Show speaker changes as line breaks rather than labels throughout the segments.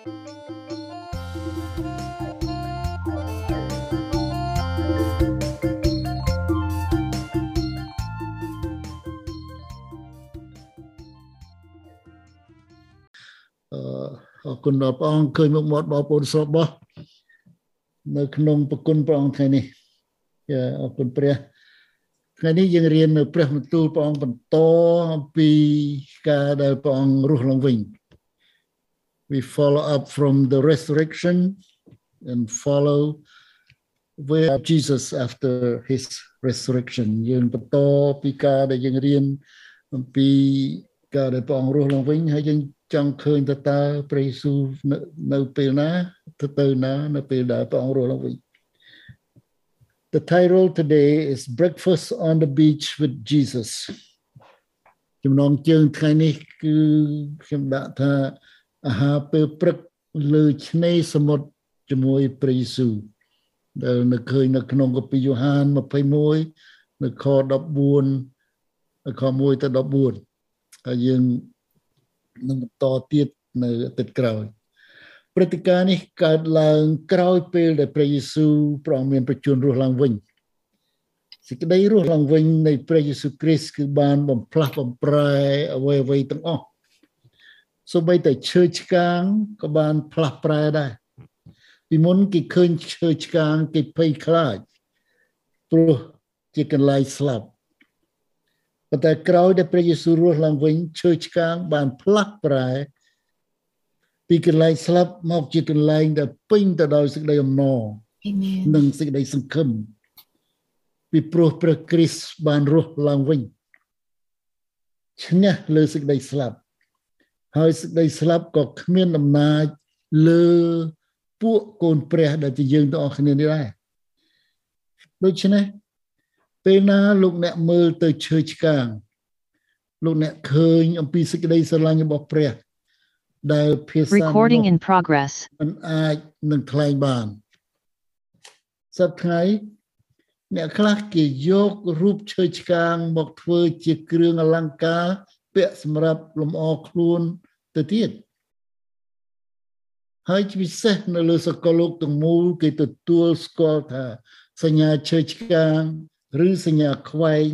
អរគុណដល់ព្រះអង្គឃើញមុខមាត់បងប្អូនស្រុកបោះនៅក្នុងប្រគុណព្រះអង្គថ្ងៃនេះចាអរគុណព្រះថ្ងៃនេះយើងរៀននៅព្រះបន្ទូលព្រះអង្គបន្តអំពីការដែលព្រះអង្គរស់ឡើងវិញ we follow up from the resurrection and follow where Jesus after his resurrection យើងបន្តពីការដែលយើងរៀនអំពីការដែលព្រះអង្គរស់ឡើងវិញហើយយើងចង់ឃើញតើតើព្រះយេស៊ូវនៅពេលណាទៅទៅណានៅពេលដែលព្រះអង្គរស់ឡើងវិញ The title today is Breakfast on the Beach with Jesus ចំណងជើងថ្ងៃនេះគឺខ្ញុំដាក់ថា អាហារពេលព្រឹកលើឆ្នេរសមុទ្រជាមួយព្រះយេស៊ូវដែលនៅឃើញនៅក្នុងកាពីយ៉ូហាន21នៅខ14ខ1ទៅ14ហើយយើងនឹងបន្តទៀតនៅអាទិត្យក្រោយព្រឹត្តិការណ៍នេះកើតឡើងក្រោយពេលដែលព្រះយេស៊ូវព្រះអង្គមានប្រជញ្ញរស់ឡើងវិញសេចក្តីរស់ឡើងវិញនៃព្រះយេស៊ូវគ្រីស្ទគឺបានបំផ្លាស់បំប្រែអ្វីអ្វីទាំងអស់ សូម្បីតែឈើឆ្កាងក៏បានផ្លាស់ប្រែដែរពីមុនគេឃើញឈើឆ្កាងគេភ័យខ្លាចព្រោះជាកន្លែងស្លាប់ប៉ុន្តែក្រោយដែលព្រះយេស៊ូវរស់ឡើងវិញឈើឆ្កាងបានផ្លាស់ប្រែពីកន្លែងស្លាប់មកជាកន្លែងដែលពេញទៅដោយសេចក្តីអំណរនិងសេចក្តីសង្ឃឹមពីព្រោះព្រះគ្រីស្ទបានរស់ឡើងវិញឈ្នះលើសេចក្តីស្លាប់ ហើយសេចក្តីស្លាប់ក៏គ្មានអំណាចលើពួកកូនព្រះដែលជាយើងទាំងអស់គ្នានេះដែរដូច្នេះពេលណាលោកអ្នកមើលទៅឈើឆ្កាងលោកអ្នកឃើញអំពីសេចក្តីស្រឡាញ់របស់ព្រះដែលភាសា
Recording in progress
មិនអាចនឹងថ្លែងបានសប្តាហ៍ថ្ងៃអ្នកខ្លះគេយករូបឈើឆ្កាងមកធ្វើជាគ្រឿងអលង្ការ ពាក់សម្រាប់លម្អខ្លួនទៅទៀតហើយពិសេសនៅលើសកលលោកទាំងមូលគេទទួលស្គាល់ថាសញ្ញាឈើឆ្កាងឬសញ្ញាខ្វែង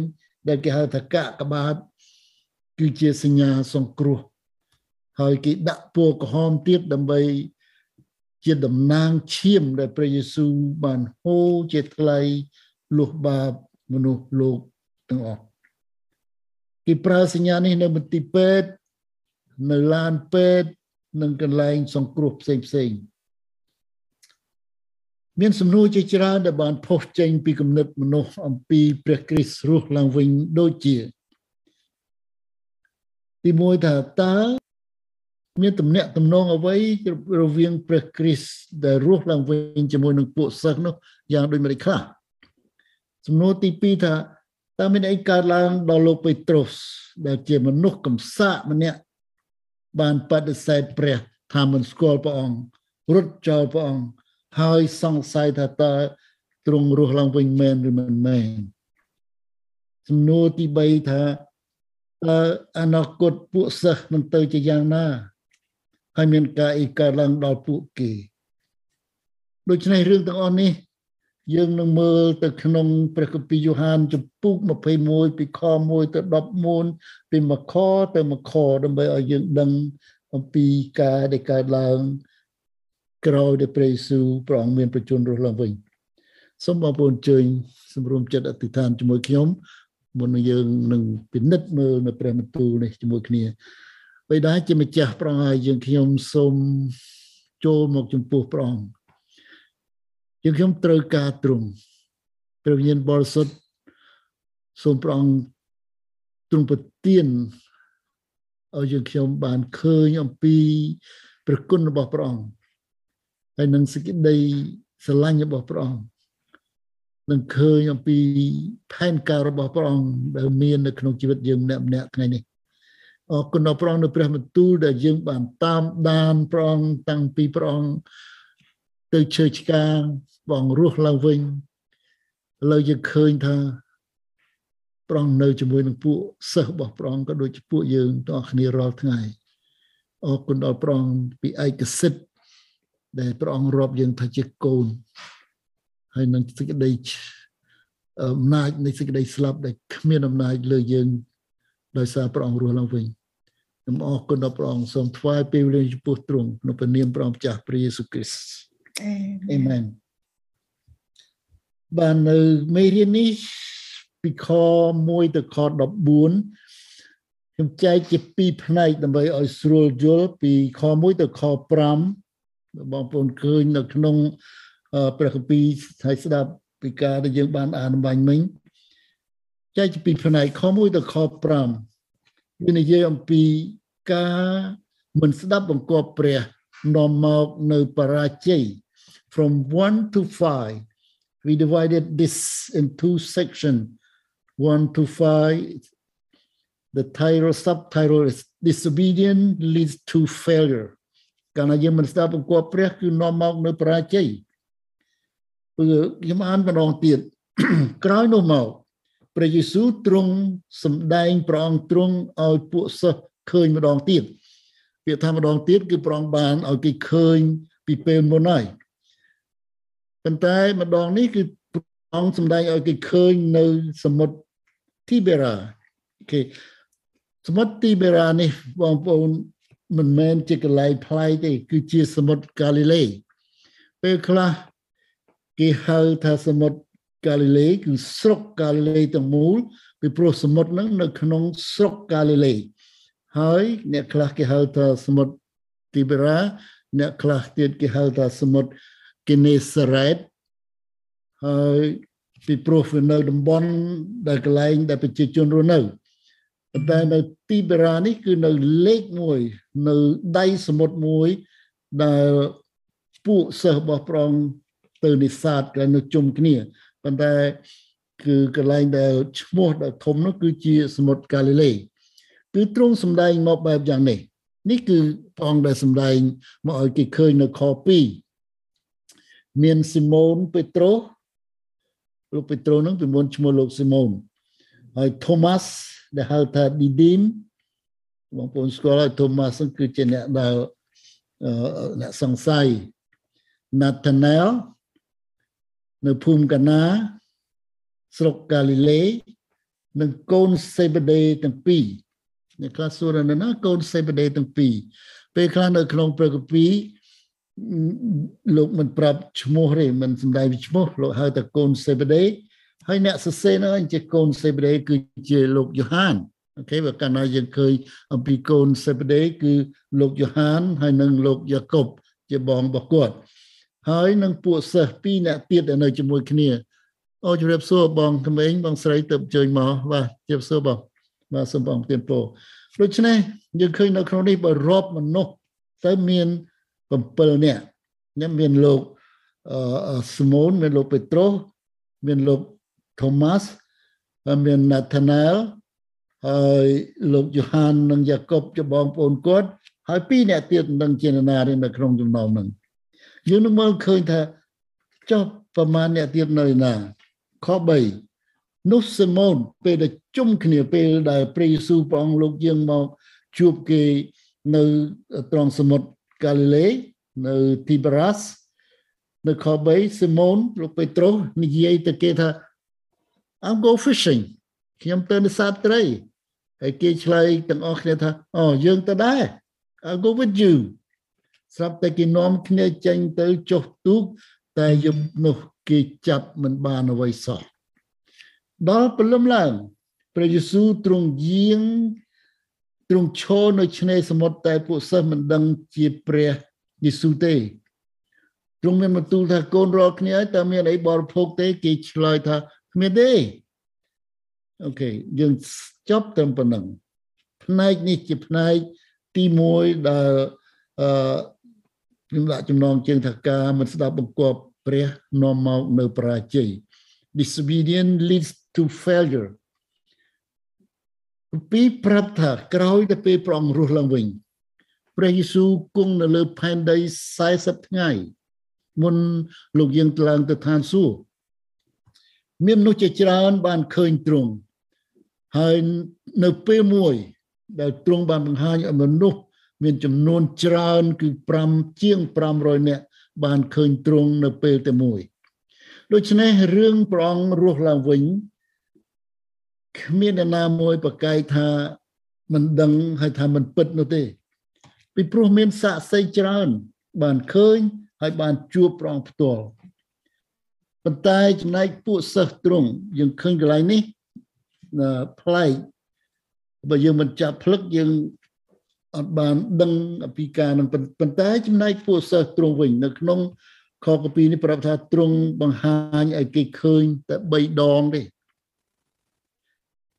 ដែលគេហៅថាកកបាតគឺជាសញ្ញាសង្គ្រោះហើយគេដាក់ពណ៌ក្រហមទៀតដើម្បីជាតំណាងឈាមដែលព្រះយេស៊ូវបានហូរជាថ្លៃលុះបាបមនុស្សលោកទាំងអស់ គេប្រើសញ្ញានេះនៅមន្ទីរពេទ្យនៅឡានពេទ្យនិងកន្លែងសង្គ្រោះផ្សេងផ្សេងមានសំណួរជាច្រើនដែលបានផុសចេញពីគំនិតមនុស្សអំពីព្រះគ្រីស្ទរស់ឡើងវិញដូចជា ទីមួយថាតើមានទំនាក់ទំនងអ្វីរវាងព្រះគ្រីស្ទដែលរស់ឡើងវិញជាមួយនឹងពួកសិស្សនោះយ៉ាងដូចម្តេចខ្លះសំណួរទី2ថា តើមានអីកើតឡើងដល់លោកពេត្រុសដែលជាមនុស្សកំសាកម្នាក់បានបដិសេធព្រះថាមិនស្គាល់ព្រះអង្គរត់ចោលព្រះអង្គហើយសង្ស័យថាតើទ្រង់រស់ឡើងវិញមែនឬមិនមែនសំណួរទី3ថាតើអនាគតពួកសិស្សនឹងទៅជាយ៉ាងណាហើយមានការអីកើតឡើងដល់ពួកគេដូច្នេះរឿងទាំងអស់នេះ យើងនឹងមើលទៅក្នុងព្រះគម្ពីរយ៉ូហានចំពុក21ពីខ1ទៅ14ពីមួយខទៅមួយខដើម្បីឲ្យយើងដឹងអំពីការដែលកើតឡើងក្រោយដែលព្រះយេស៊ូវព្រះអង្គមានប្រជញ្ញរស់ឡើងវិញសូមបងប្អូនអញ្ជើញសម្រុំចិត្តអធិដ្ឋានជាមួយខ្ញុំមុននឹងយើងនឹងពិនិត្យមើលនៅព្រះបន្ទូលនេះជាមួយគ្នាបិតាជាម្ចាស់ព្រះអង្គហើយយើងខ្ញុំសូមចូលមកចំពោះព្រះអង្គ យើងខ្ញុំត្រូវការទ្រង់ព្រះវិញ្ញាណបរិសុទ្ធសូមព្រះអង្គទ្រង់ប្រទានឲ្យយើងខ្ញុំបានឃើញអំពីព្រះគុណរបស់ព្រះអង្គហើយនឹងសេចក្តីស្រឡាញ់របស់ព្រះអង្គនឹងឃើញអំពីផែនការរបស់ព្រះអង្គដែលមាននៅក្នុងជីវិតយើងម្នាក់ម្នាក់ថ្ងៃនេះអរគុណដល់ព្រះអង្គនៅព្រះបន្ទូលដែលយើងបានតាមដានព្រះអង្គតាំងពីព្រះអង្គ ទៅជើឆ្កាងបងរស់ឡើងវិញឥឡូវយើងឃើញថាព្រះអង្គនៅជាមួយនឹងពួកសិស្សរបស់ព្រះអង្គក៏ដូចជាពួកយើងទាំងអស់គ្នារាល់ថ្ងៃអរគុណដល់ព្រះអង្គពីឯកសិទ្ធិដែលព្រះអង្គរាប់យើងថាជាកូនហើយនឹងសេចក្តីអំណាចនៃសេចក្តីស្លាប់ដែលគ្មានអំណាចលើយើងដោយសារព្រះអង្គរស់ឡើងវិញខ្ញុំអរគុណដល់ព្រះអង្គសូមថ្វាយពេលវេលាចំពោះទ្រង់ក្នុងព្រះនាមព្រះអង្គម្ចាស់ព្រះយេស៊ូវគ្រីស្ទ អេមែនបាននៅមេរៀននេះពីខ1ទៅខ14ខ្ញុំចែកជាពីរផ្នែកដើម្បីឲ្យស្រួលយល់ពីខ1ទៅខ5បងប្អូនឃើញនៅក្នុងព្រះគម្ពីរហើយស្ដាប់ពីការដែលយើងបានអានបាញ់មិញចែកជាពីរផ្នែកខ1ទៅខ5វានិយាយអំពីការមិនស្ដាប់បង្គាប់ព្រះនាំមកនៅបរាជ័យ from 1 to 5 we divided this in two section 1 to 5 the title subtitle is disobedient leads to failure កាលណាយើងមិនស្ដាប់បង្គាប់ព្រះគឺនាំមកនៅបរាជ័យព្រោះខ្ញុំអានម្ដងទៀតក្រោយនោះមកព្រះយេស៊ូវទ្រង់សម្ដែងព្រះអង្គទ្រង់ឲ្យពួកសិស្សឃើញម្ដងទៀតពាក្យថាម្ដងទៀតគឺព្រះអង្គបានឲ្យគេឃើញពីពេលមុនហើយ ប៉ុន្តែម្ដងនេះគឺព្រះអង្គសម្ដែងឲ្យគេឃើញនៅសមុទ្រទីបេរ៉ាគេសមុទ្រទីបេរ៉ានេះបងប្អូនមិនមែនជាកន្លែងប្លែកទេគឺជាសមុទ្រកាលីលេពេលខ្លះគេហៅថាសមុទ្រកាលីលេគឺស្រុកកាលីលេទាំងមូលពីព្រោះសមុទ្រហ្នឹងនៅក្នុងស្រុកកាលីលេហើយអ្នកខ្លះគេហៅថាសមុទ្រទីបេរ៉ាអ្នកខ្លះទៀតគេហៅថាសមុទ្រ គីនេសារ៉េតហើយពីព្រោះវានៅតំបន់ដែលកន្លែងដែលប្រជាជនរស់នៅប៉ុន្តែនៅទីបេរ៉ានេះគឺនៅលេខមួយនៅដៃសមុទ្រមួយដែលពួកសិស្សរបស់ព្រះអង្គទៅនេសាទក៏នៅជុំគ្នាប៉ុន្តែគឺកន្លែងដែលឈ្មោះដែលធំនោះគឺជាសមុទ្រកាលីលេគឺទ្រង់សម្ដែងមកបែបយ៉ាងនេះ នេះគឺព្រះអង្គដែលសម្ដែងមកឲ្យគេឃើញនៅខ2 មានស៊ីម៉ូនពេត្រុសលោកពេត្រុសនឹងពីមុនឈ្មោះលោកស៊ីម៉ូនហើយថូម៉ាស់ដែលហៅថាឌីឌីមបងប្អូនស្គាល់ហើយថូម៉ាស់គឺជាអ្នកដែលអ្នកសង្ស័យណាតាណែលនៅភូមិកាណា ស្រុកកាលីលេនិងកូនសេបដេទាំងពីរអ្នកខ្លះសួរណាកូនសេបដេទាំងពីរពេលខ្លះនៅក្នុងព្រះគម្ពីរ លោកមិនប្រាប់ឈ្មោះទេមិនសំដែងពីឈ្មោះលោកហៅតែកូនសេបដេហើយអ្នកសរសេរនោះជាកូនសេបដេគឺជាលោកយ៉ូហានអូខេបើកាលណាយើងឃើញអំពីកូនសេបដេគឺលោកយ៉ូហានហើយនិងលោកយ៉ាកុបជាបងរបស់គាត់ហើយនឹងពួកសិស្សពីរអ្នកទៀតដែលនៅជាមួយគ្នាអូជម្រាបសួរបងក្មេងបងស្រីទៅជួយមកបាទជម្រាបសួរបងបាទសូមបងទានពរដូច្នេះយើងឃើញនៅក្នុងនេះបើរាប់មនុស្សទៅមាន 7នាក់នេះមានលោកអឺស្មូនមានលោកពេត្រុសមានលោកថូម៉ាស់ហើយមានណាថាណែលហើយលោកយ៉ូហាននិងយ៉ាកុបជាបងប្អូនគាត់ហើយពីរអ្នកទៀតនឹងជាណានេះនៅក្នុងចំណោមហ្នឹងយើងនឹងមើលឃើញថាចុះប្រមាណអ្នកទៀតនៅណាខ3នោះស៊ីម៉ូនពេលដែលជុំគ្នាពេលដែលព្រះយេស៊ូវព្រះអង្គលោកយើងមកជួបគេនៅត្រង់សមុទ្រ កាលីលេនៅទីបារ៉ាសនៅខ3ស៊ីម៉ូនលោកពេត្រុសនិយាយទៅគេថា I'm go fishing ខ្ញុំទៅនេសាទត្រីហើយគេឆ្លើយទាំងអស់គ្នាថាអូយើងទៅដែរ I'll go with you ស្រាប់តែគេនាំគ្នាចេញទៅចុះទូកតែយប់នោះគេចាប់មិនបានអ្វីសោះដល់ព្រលឹមឡើងព្រះយេស៊ូវទ្រង់យាង ទ្រង់ឈរនៅឆ្នេរសមុទ្រតែពួកសិស្សមិនដឹងជាព្រះយេស៊ូវទេទ្រង់មានបន្ទូលថាកូនរាល់គ្នាហើយតើមានអីបរិភោគទេគេឆ្លើយថាគ្មានទេអូខេយើងចប់ត្រឹមប៉ុណ្ណឹងផ្នែកនេះជាផ្នែកទី1ដែលអឺខ្ញុំដាក់ចំណងជើងថាការមិនស្ដាប់បង្គាប់ព្រះនាំមកនៅ បរាជ័យ disobedience leads to failure ពីប្រាប់ថាក្រោយទៅពេលព្រះអង្គរស់ឡើងវិញព្រះយេស៊ូវគង់នៅលើផែនដី40ថ្ងៃមុនលោកយើងឡើងទៅឋានសួគ៌មានមនុស្សជាច្រើនបានឃើញទ្រង់ហើយនៅពេលមួយ ដែលទ្រង់បានបង្ហាញឲ្យមនុស្សមានចំនួនច្រើន គឺ5ជាង500នាក់បានឃើញទ្រង់នៅពេលតែមួយ ដូច្នេះរឿងព្រះអង្គរស់ឡើងវិញ គ្មានអ្នកណាមួយប្រកែកថាមិនដឹងហើយថាមិនពិតនោះទេ ពីព្រោះមានសាក្សីច្រើន បានឃើញហើយបានជួបព្រះអង្គផ្ទាល់ប៉ុន្តែចំណែកពួកសិស្សទ្រង់យើងឃើញកន្លែងនេះប្លែកបើយើងមិនចាប់ផ្លឹកយើងអត់បានដឹងពីការនឹងប៉ុន្តែចំណែកពួកសិស្សទ្រង់វិញនៅក្នុងខកពីនេះប្រាប់ថាទ្រង់បង្ហាញឲ្យគេឃើញតែ3ដងទេ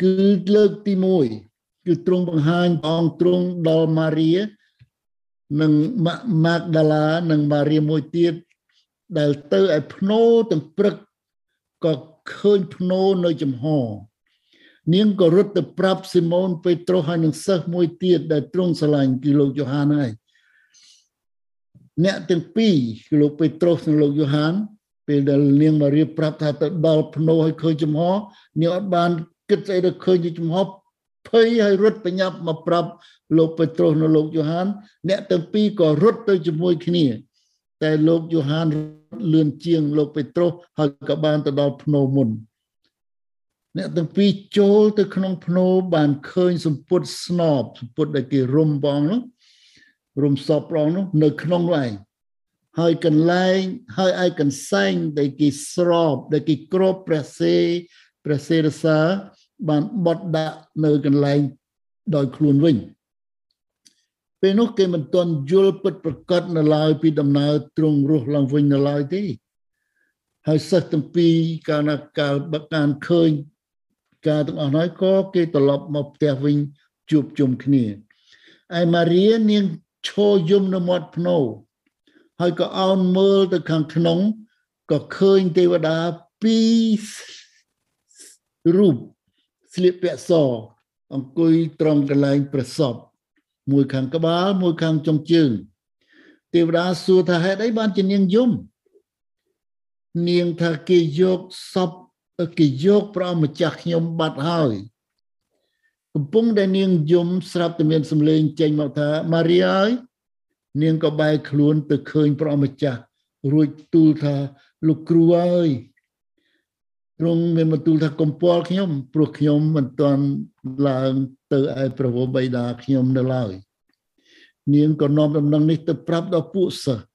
គឺលើកទី1គឺទ្រង់បង្ហាញព្រះអង្គទ្រង់ដល់ម៉ារីនិងម៉ាកដាឡានិងម៉ារីមួយទៀតដែលទៅឲ្យភ្នោទាំងព្រឹកក៏ឃើញភ្នោនៅចំហនាងក៏រត់ទៅប្រាប់ស៊ីម៉ូនពេត្រុសហើយនឹងសិស្សមួយទៀតដែលទ្រង់ស្រឡាញ់គឺលោកយ៉ូហានហើយអ្នកទាំងពីរគឺលោកពេត្រុសនិងលោកយ៉ូហានពេលដែលនាងម៉ារីប្រាប់ថាទៅដល់ភ្នោឲ្យឃើញចំហនាងអត់បាន គិតស្អីទៅឃើញចំហភ័យហើយរត់បញ្ញាប់មកប្រាប់លោកពេត្រុសនិងលោកយ៉ូហាន អ្នកទាំងពីរក៏រត់ទៅជាមួយគ្នា តែលោកយ៉ូហានលឿនជាងលោកពេត្រុសហើយក៏បានទៅដល់ភ្នោមុនអ្នកទាំងពីរចូលទៅក្នុងភ្នោបានឃើញសម្ពុតស្នប់សម្ពុតដែលគេរុំបងនោះរុំសពរងនោះនៅក្នុងនោះឯងហើយកន្លែងហើយឯកន្សែងដែលគេស្រោបដែលគេគ្របព្រះសេព្រះសេរសា បានបត់ដាក់នៅកន្លែងដោយខ្លួនវិញពេលនោះគេមិនទាន់យល់ពិតប្រកបនៅឡើយពីដំណើរទ្រង់រស់ឡើងវិញនៅឡើយទេហើយសិស្សទាំងពីរកាលណាកាលបកានឃើញការទាំងអស់ហើយក៏គេត្រឡប់មកផ្ទះវិញជួបជុំគ្នាឯម៉ារីនាងឈរយំនៅមាត់ភ្នោហើយក៏អោនមើលទៅខាងក្នុងក៏ឃើញទេវតាពីររូប ស្លៀកពាក់សអង្គុយត្រង់កន្លែងប្រសពមួយខាងក្បាលមួយខាងចុងជើងទេវតាសួរថាហេតុអីបានជានាងយំនាងថាគេយកសពគេយកព្រះម្ចាស់ខ្ញុំបាត់ហើយកំពុងដែលនាងយំស្រាប់តែមានសំឡេងចេញមកថាម៉ារីអើយនាងក៏បែរខ្លួនទៅឃើញព្រះម្ចាស់រួចទូលថាលោកគ្រូអើយ ទ្រង់មានបន្ទូលថាកំពល់ខ្ញុំព្រោះខ្ញុំមិនទាន់ឡើងទៅឯព្រះវរបិតាខ្ញុំនៅឡើយនាងក៏នាំដំណឹងនេះទៅប្រាប់ដល់ពួកសិស្ស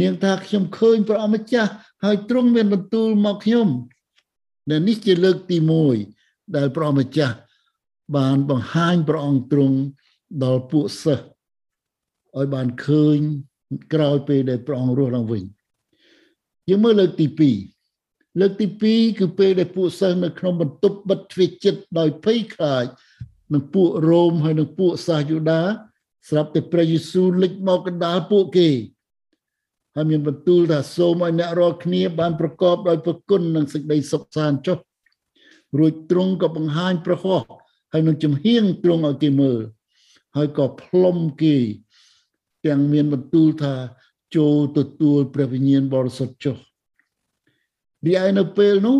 នាងថាខ្ញុំឃើញព្រះអម្ចាស់ហើយទ្រង់មានបន្ទូលមកខ្ញុំដែលនេះជាលើកទី1ដែលព្រះម្ចាស់បានបង្ហាញព្រះអង្គទ្រង់ដល់ពួកសិស្សឲ្យបានឃើញក្រោយពេលដែលព្រះអង្គរស់ឡើងវិញយើងមើលលើកទី2 លើកទី2គឺពេលដែលពួកសិស្សនៅក្នុងបន្ទប់បិទទ្វារចិត្តដោយភ័យខ្លាចនឹងពួករ៉ូមហើយនឹងពួកសាសយូដាស្រាប់តែព្រះយេស៊ូវលេចមកកណ្ដាលពួកគេហើយមានបន្ទូលថាសូមឲ្យអ្នករាល់គ្នាបានប្រកបដោយព្រះគុណនិងសេចក្តីសុខសាន្តចុះរួចទ្រង់ក៏បង្ហាញព្រះហស្ថហើយនឹងជំហៀងទ្រង់ឲ្យគេមើលហើយក៏ផ្លុំគេទាំងមានបន្ទូលថាចូលទទួលព្រះវិញ្ញាណបរិសុទ្ធចុះ រីឯនៅពេលនោះ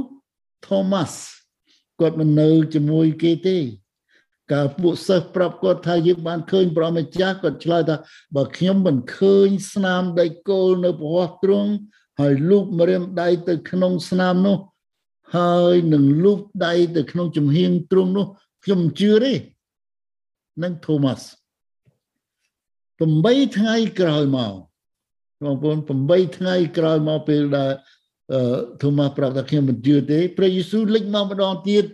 Thomas គាត់មិននៅជាមួយគេទេកាលពួកសិស្សប្រាប់គាត់ថាយើងបានឃើញព្រះម្ចាស់គាត់ឆ្លើយថាបើខ្ញុំមិនឃើញស្នាមដៃគោលនៅប្រហោះទ្រង់ហើយលូកម្រាមដៃទៅក្នុងស្នាមនោះ ហើយនឹងលូកដៃទៅក្នុងចំហៀងទ្រង់នោះខ្ញុំមិនជឿទេនឹងថូម៉ាស់8ថ្ងៃក្រោយមកបងប្អូន8ថ្ងៃក្រោយមកពេលដែល ថូម៉ាស់ប្រាប់ថាខ្ញុំមិនជឿទេព្រះយេស៊ូវលេចមកម្ដងទៀត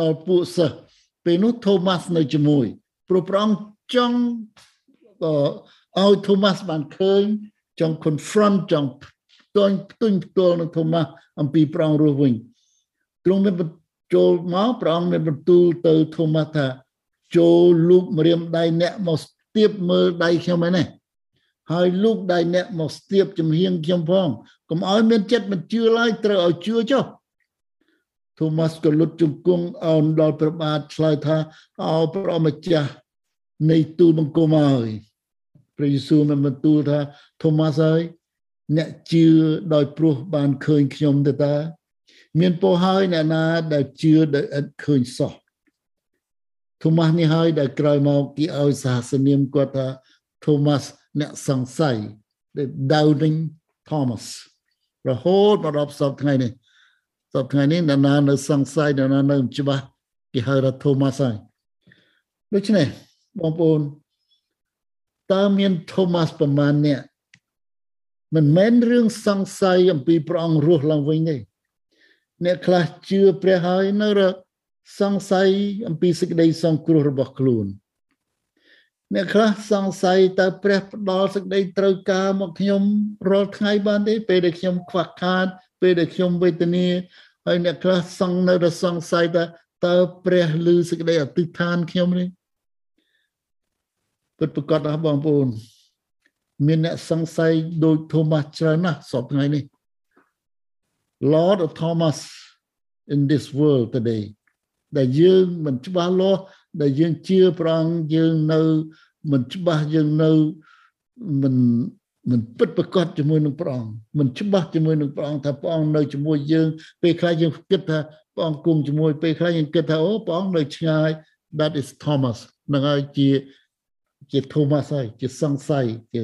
ដល់ពួកសិស្សពេលនោះ Thomas នៅជាមួយព្រោះព្រះអង្គចង់ឲ្យ Thomas បានឃើញចង់ confront ចង់ផ្ទុញផ្ទុញផ្ទាល់នឹង Thomas អំពីព្រះអង្គរស់វិញទ្រង់មានចូលមកព្រះអង្គមានបន្ទូលទៅ Thomas ថាចូលលូកម្រាមដៃអ្នកមកស្ទាបមើលដៃខ្ញុំឯនេះ ហើយលូកដៃអ្នកមកស្ទាបចំហៀងខ្ញុំផងកុំឲ្យមានចិត្តមិនជឿឡើយត្រូវឲ្យជឿចុះ Thomas ក៏លុតជង្គង់អោនដល់ព្រះបាទឆ្លើយថាអោព្រះម្ចាស់នៃទូលបង្គំហើយព្រះយេស៊ូវបានបន្ទូលថា Thomas ហើយអ្នកជឿដោយព្រោះបានឃើញខ្ញុំទៅតា មានពោហើយអ្នកណាដែលជឿដោយឥតឃើញសោះ Thomas នេះហើយដែលក្រោយមកគេឲ្យសាសនាមគាត់ថា Thomas អ្នកសង្ស័យ the doubting Thomas រហូតមកដល់សពថ្ងៃនេះសពថ្ងៃនេះណានៅសង្ស័យណានៅច្បាស់គេហៅថា Thomas ហើយដូច្នេះបងប្អូនតើមាន Thomas ប្រមាណអ្នកមិនមែនរឿងសង្ស័យអំពីព្រះអង្គរស់ឡើងវិញទេអ្នកខ្លះជឿព្រះហើយនៅសង្ស័យអំពីសេចក្តីសង្គ្រោះរបស់ខ្លួន អ្នកខ្លះសង្ស័យតើព្រះផ្ដល់សេចក្តីត្រូវការមកខ្ញុំរាល់ថ្ងៃបានទេពេលដែលខ្ញុំខ្វះខាត ពេលដែលខ្ញុំវេទនាហើយអ្នកខ្លះសង្នៅតែសង្ស័យថាតើព្រះឮសេចក្តីអធិដ្ឋានខ្ញុំនេះពិតប្រកបណាស់បងប្អូន មានអ្នកសង្ស័យដោយ Thomas ច្រើនណាស់សពថ្ងៃនេះ Lord of Thomas in this world today ដែលយើងមិនច្បាស់លាស់ ដែលយើងជឿព្រះអង្គយើងនៅមិនច្បាស់យើងនៅមិនមិនពិតប្រកបជាមួយនឹងព្រះអង្គមិនច្បាស់ជាមួយនឹងព្រះអង្គថាព្រះអង្គនៅជាមួយយើងពេលខ្លះយើងគិតថាព្រះអង្គគង់ជាមួយពេលខ្លះយើងគិតថាអូព្រះអង្គនៅឆ្ងាយ that is Thomas នឹងហើយជាជា Thomas ហើយជាសង្ស័យជា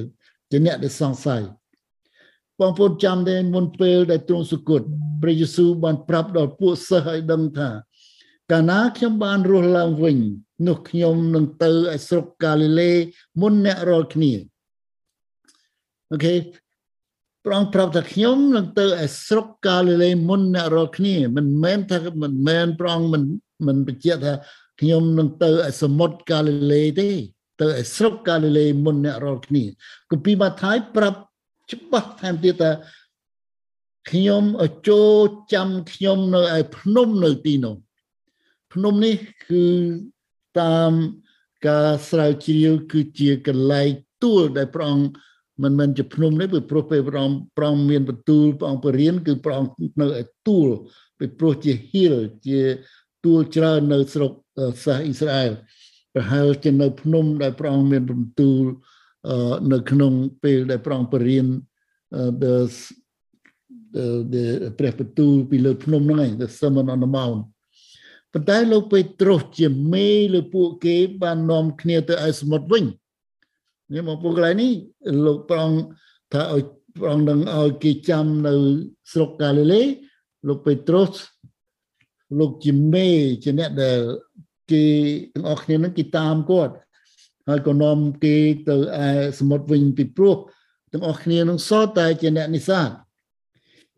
ជាអ្នកដែលសង្ស័យបងប្អូនចាំទេមុនពេលដែលទ្រង់សុគតព្រះយេស៊ូវបានប្រាប់ដល់ពួកសិស្សឲ្យដឹងថា កាលណាខ្ញុំបានរស់ឡើងវិញ នោះខ្ញុំនឹងទៅឯស្រុកកាលីលេមុនអ្នករាល់គ្នាអូខេព្រះអង្គប្រាប់ថាខ្ញុំនឹងទៅឯស្រុកកាលីលេមុនអ្នករាល់គ្នាមិនមែនថាមិនមែនព្រះអង្គមិនមិនបញ្ជាក់ថាខ្ញុំនឹងទៅឯសមុទ្រកាលីលេទេ ទៅឯស្រុកកាលីលេមុនអ្នករាល់គ្នាគម្ពីរម៉ាថាយប្រាប់ច្បាស់ថែមទៀតថាខ្ញុំចូលចាំខ្ញុំនៅឯភ្នំនៅទីនោះ ភ្នំនេះគឺតាមការស្រាវជ្រាវគឺជាកន្លែងទួលដែលព្រះអង្គមិនមែនជាភ្នំទេព្រោះពេលព្រះអង្គព្រះអង្គមានបន្ទូលព្រះអង្គបរៀនគឺព្រះអង្គនៅឯទួលពីព្រោះជា hill ជាទួលច្រើននៅស្រុកសាសអ៊ីស្រាអែលប្រហែលជានៅភ្នំដែលព្រះអង្គមានបន្ទូលនៅក្នុងពេលដែលព្រះអង្គបរៀន the the ព្រះបន្ទូលពីលើភ្នំហ្នឹងឯង the sermon on the mount ប៉ុន្តែលោកពេត្រុសជាមេលើពួកគេបាននាំគ្នាទៅឯសមុទ្រវិញនេះមកពួកកន្លែងនេះលោកប្រងថាឲ្យប្រងនឹងឲ្យគេចាំនៅស្រុកកាលីលេលោកពេត្រុសលោកជាមេជាអ្នកដែលគេទាំងអស់គ្នានឹងគេតាមគាត់ហើយក៏នាំគេទៅឯសមុទ្រវិញពីព្រោះទាំងអស់គ្នានឹងសតតែជាអ្នកនេសាទ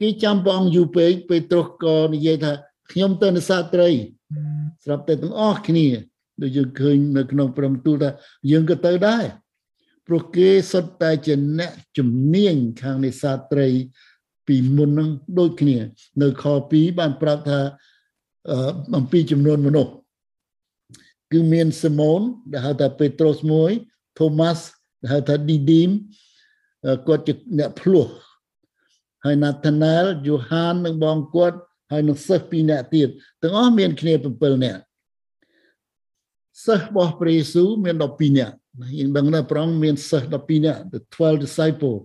គេចាំព្រះអង្គយូរពេកពេត្រុសក៏និយាយថាខ្ញុំទៅនេសាទត្រី ស្រាប់តែទាំងអស់គ្នាដូចយើងឃើញនៅក្នុងព្រមទូលថាយើងក៏ទៅដែរព្រោះគេសុទ្ធតែជាអ្នកជំនាញខាងនេសាទត្រី ពីមុននឹងដូចគ្នា នៅខ2បានប្រាប់ថាអំពីចំនួនមនុស្សគឺមានស៊ីម៉ូនដែលហៅថាពេត្រុសមួយថូម៉ាស់ដែលហៅថាឌីឌីមគាត់ជាអ្នកភ្លោះហើយណាថាណែលយូហាននិងបងគាត់ ហើយនឹងសិស្សពីរនាក់ទៀតទាំងអស់មានគ្នា7នាក់សិស្សរបស់ព្រះយេស៊ូវមាន12នាក់យើងដឹងថាព្រះអង្គមានសិស្ស12នាក់ the 12 disciple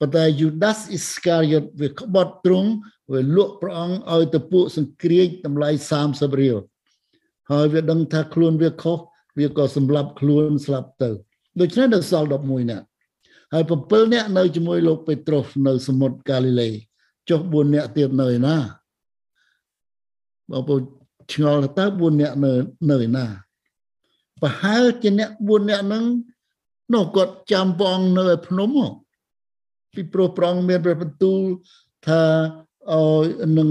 ប៉ុន្តែ Judas Iscariot វាក្បត់ទ្រង់វាលក់ព្រះអង្គឲ្យទៅពួកសង្គ្រាចតម្លៃ30រៀលហើយវាដឹងថាខ្លួនវាខុសវាក៏សម្លាប់ខ្លួនស្លាប់ទៅដូច្នេះនៅសល់11នាក់ហើយ7នាក់នៅជាមួយលោកពេត្រុសនៅសមុទ្រកាលីលេចុះ4នាក់ទៀតនៅឯណា បងប្អូនឆ្ងល់តើ4នាក់នៅនៅឯណាប្រហែលជាអ្នក4នាក់ហ្នឹងនោះគាត់ចាំព្រះអង្គនៅឯភ្នំពីព្រោះព្រះអង្គមានព្រះបន្ទូលថាឲ្យនឹង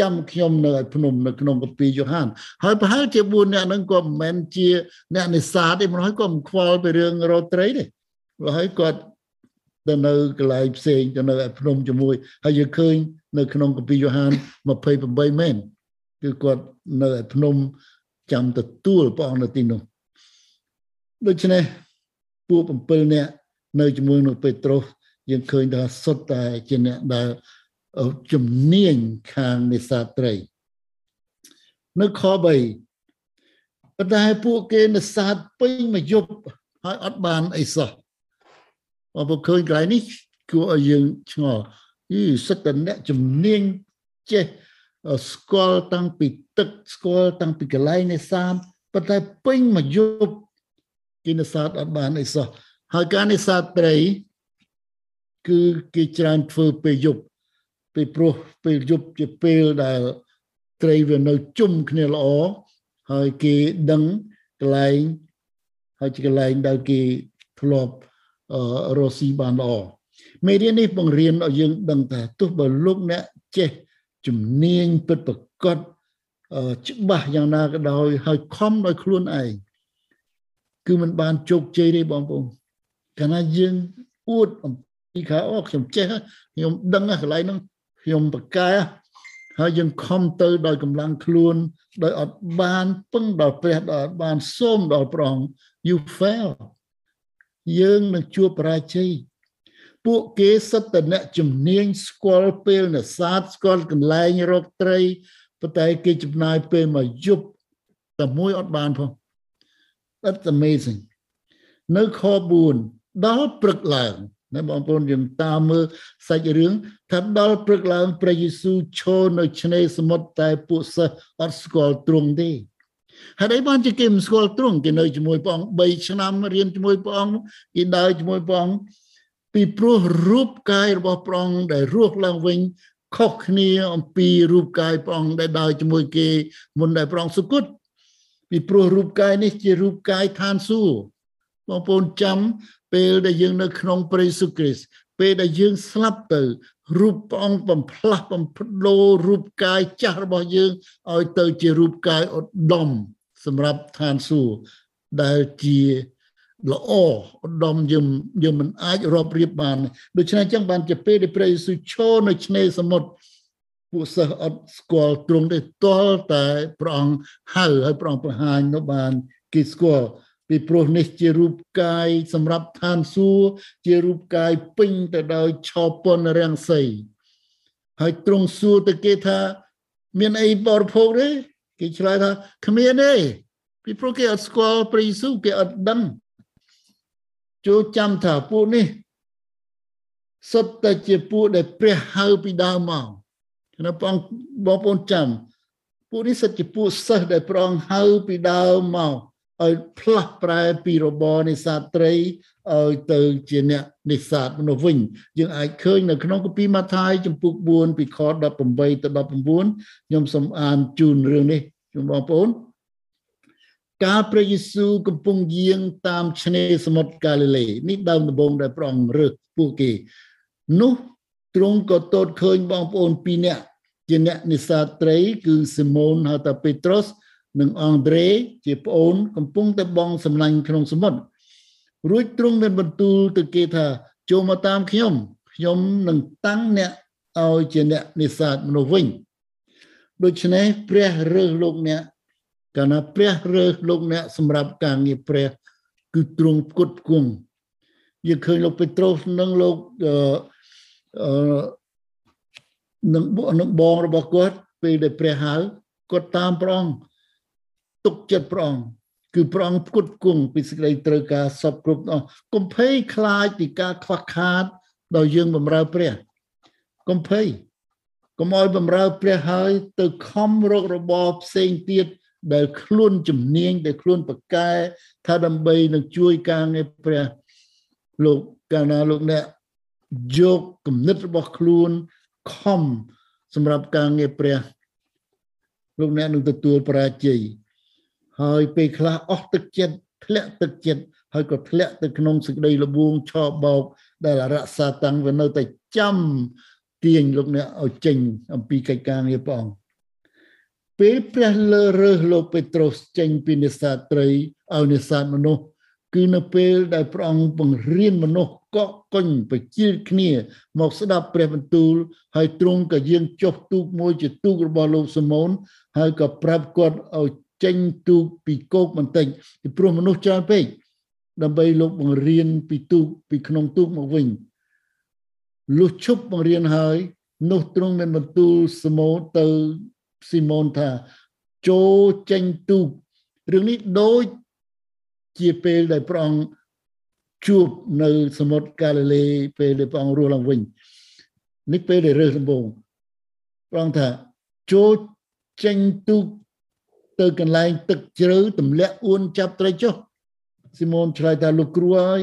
ចាំខ្ញុំនៅឯភ្នំនៅក្នុងកាពីយ៉ូហានហើយប្រហែលជា4អ្នកហ្នឹងក៏មិនមែនជាអ្នកនេសាទទេមិនហើយក៏មិនខ្វល់ពីរឿងរត់ត្រីទេហើយគាត់ទៅនៅកន្លែងផ្សេងទៅនៅឯភ្នំជាមួយហើយយើងឃើញ នៅក្នុងកាពីយ៉ូហាន28មែនគឺគាត់នៅឯភ្នំចាំទទួលព្រះអង្គនៅទីនោះដូច្នេះពួក7នាក់នៅជាមួយនឹងពេត្រុសយើងឃើញថាសុទ្ធតែជាអ្នកដែលជំនាញខាងនេសាទត្រី នៅខ3ប៉ុន្តែពួកគេនេសាទពេញមួយយប់ហើយអត់បានអីសោះអបឃើញកន្លែងនេះគួរឲ្យយើងឆ្ងល់ យីសិតតអ្នកជំនាញចេះស្គាល់តាំងពីទឹកស្គាល់តាំងពីកន្លែងនេសាទប៉ុន្តែពេញមួយយប់គេនេសាទអត់បានអីសោះហើយការនេសាទត្រីគឺគេច្រើនធ្វើពេលយប់ពេលព្រោះពេលយប់ជាពេលដែលត្រីវានៅជុំគ្នាល្អហើយគេដឹងកន្លែងហើយជាកន្លែងដែលគេធ្លាប់រស់ស៊ីបានល្អ មេរៀននេះបង្រៀនឲ្យយើងដឹងថាទោះបើលោកអ្នកចេះជំនាញពិតប្រកបច្បាស់យ៉ាងណាក៏ដោយហើយខំដោយខ្លួនឯងគឺมันបានជោគជ័យទេបងប្អូនកាលណាយើងអួតអំពីខាអូខ្ញុំចេះខ្ញុំដឹងកន្លែងហ្នឹងខ្ញុំប្រកែហើយយើងខំទៅដោយកម្លាំងខ្លួន ដោយអត់បានពឹងដល់ព្រះដល់អត់បានសូមដល់ព្រះអង្គ you fail យើងនឹងជួបបរាជ័យ ពួកគេសិតតអ្នកជំនាញស្គាល់ពេលនេសាទស្គាល់កន្លែងរកត្រីប៉ុន្តែគេចំណាយពេលមកយប់តែមួយអត់បានផង That's amazing នៅខ4ដល់ព្រឹកឡើងណាបងប្អូនយើងតាមមើលសាច់រឿងថាដល់ព្រឹកឡើងព្រះយេស៊ូវឈរនៅឆ្នេរសមុទ្រតែពួកសិស្សអត់ស្គាល់ទ្រង់ទេហើយឯបានជាគេមិនស្គាល់ទ្រង់គេនៅជាមួយព្រះអង្គ3ឆ្នាំរៀនជាមួយព្រះអង្គគេដើរជាមួយព្រះអង្គ ពីព្រោះរូបកាយរបស់ព្រះអង្គដែលរស់ឡើងវិញខុសគ្នាអំពីរូបកាយព្រះអង្គដែលដើរជាមួយគេមុនដែលព្រះអង្គសុគតពីព្រោះរូបកាយនេះជារូបកាយឋានសួគ៌បងប្អូនចាំពេលដែលយើងនៅក្នុងព្រះយេស៊ូវគ្រីស្ទពេលដែលយើងស្លាប់ទៅរូបព្រះអង្គបំផ្លាស់បំផ្លោរូបកាយចាស់របស់យើងឲ្យទៅជារូបកាយឧត្តមសម្រាប់ឋានសួគ៌ដែលជា ល្អឧត្តមយើងយើងមិនអាចរាប់រៀបបានដូច្នេះអញ្ចឹងបានជាពេលដែលព្រះយេស៊ូវឈរនៅឆ្នេរសមុទ្រពួកសិស្សអត់ស្គាល់ទ្រង់ទេទាល់តែព្រះអង្គហៅឲ្យព្រះអង្គបង្ហាញនៅបានគេស្គាល់ពីព្រោះនេះជារូបកាយសម្រាប់ឋានសួគ៌ជារូបកាយពេញទៅដោយឆោពន្ធរាំងសីហើយទ្រង់សួរទៅគេថាមានអីបរិភោគទេគេឆ្លើយថាគ្មានទេពីព្រោះគេអត់ស្គាល់ព្រះយេស៊ូវគេអត់ដឹង ចូលចាំថាពួកនេះសុទ្ធតែជាពួកដែលព្រះហៅពីដើមមកណាបងបងប្អូនចាំពួកនេះសិតជាពួកសិស្សដែលព្រះអង្គហៅពីដើមមកឲ្យផ្លាស់ប្រែពីរបរនេសាទត្រីឲ្យទៅជាអ្នកនេសាទមនុស្សវិញយើងអាចឃើញនៅក្នុងគម្ពីរម៉ាថាយចំពុក4ពីខ18ទៅ19ខ្ញុំសូមអានជូនរឿងនេះជូនបងប្អូន កាលព្រះយេស៊ូវកំពុងយាងតាមឆ្នេរសមុទ្រកាលីលេនេះដើមដំបូងដែលព្រះអង្គរើសពួកគេនោះទ្រង់ក៏ទតឃើញបងប្អូនពីរនាក់ជាអ្នកនេសាទត្រី គឺស៊ីម៉ូនហៅថាពេត្រុសនិងអង់ដ្រេជាប្អូន កំពុងតែបងសម្លាញ់ក្នុងសមុទ្ររួចទ្រង់មានបន្ទូលទៅគេថាចូលមកតាមខ្ញុំខ្ញុំនឹងតាំងអ្នកឲ្យជាអ្នកនេសាទមនុស្សវិញដូច្នេះព្រះរើសលោកអ្នក កាលណាព្រះរើសលោកអ្នកសម្រាប់ការងារព្រះ គឺទ្រង់ផ្គត់ផ្គង់យើងឃើញលោកពេត្រុសនិងលោកអឺអឺនឹងនឹងបងរបស់គាត់ពេលដែលព្រះហៅគាត់តាមព្រះអង្គទុកចិត្តព្រះអង្គគឺព្រះអង្គផ្គត់ផ្គង់ពីសេចក្តីត្រូវការសពគ្រប់អស់កុំភ័យខ្លាចពីការខ្វះខាតដល់យើងបំរើព្រះកុំភ័យកុំឲ្យបំរើព្រះហើយទៅខំរករបរផ្សេងទៀត ដែលខ្លួនជំនាញដែលខ្លួនប្រកែថាដើម្បីនឹងជួយការងារព្រះលោកកាលណាលោកអ្នកយកគំនិតរបស់ខ្លួនខំសម្រាប់ការងារព្រះលោកអ្នកនឹងទទួលបរាជ័យហើយពេលខ្លះអស់ទឹកចិត្តធ្លាក់ទឹកចិត្តហើយក៏ធ្លាក់ទៅក្នុងសេចក្តីលបួងឆបោក ដែលរក្សាតាំងវានៅតែចាំទាញលោកអ្នកឲ្យចេញអំពីកិច្ចការងារព្រះអង្គ ពេលព្រះលើរើសលោកពេត្រុសចេញពីនេសាទត្រីឲ្យនេសាទមនុស្សគឺនៅពេលដែលព្រះអង្គបង្រៀនមនុស្សកក់កុញបជាគ្នា មកស្ដាប់ព្រះបន្ទូល ហើយទ្រង់ក៏យាងចុះទូកមួយជាទូករបស់លោកសាម៉ូនហើយក៏ប្រាប់គាត់ឲ្យចេញទូកពីគោកបន្តិចពីព្រោះមនុស្សច្រើនពេកដើម្បីលោកបង្រៀនពីទូកពីក្នុងទូកមកវិញលុះឈប់បង្រៀនហើយនោះទ្រង់មានបន្ទូលសម៉ូទៅ ស៊ីម៉ូនថាចូលចេញទូករឿងនេះដូចជាពេលដែលព្រះអង្គជួបនៅសមុទ្រកាលីលេពេលដែលព្រះអង្គរស់ឡើងវិញនេះពេលដែលរើសដំបូងព្រះអង្គថាចូលចេញទូកទៅកន្លែងទឹកជ្រៅទម្លាក់អួនចាប់ត្រីចុះស៊ីម៉ូនឆ្លើយថាលោកគ្រូហើយ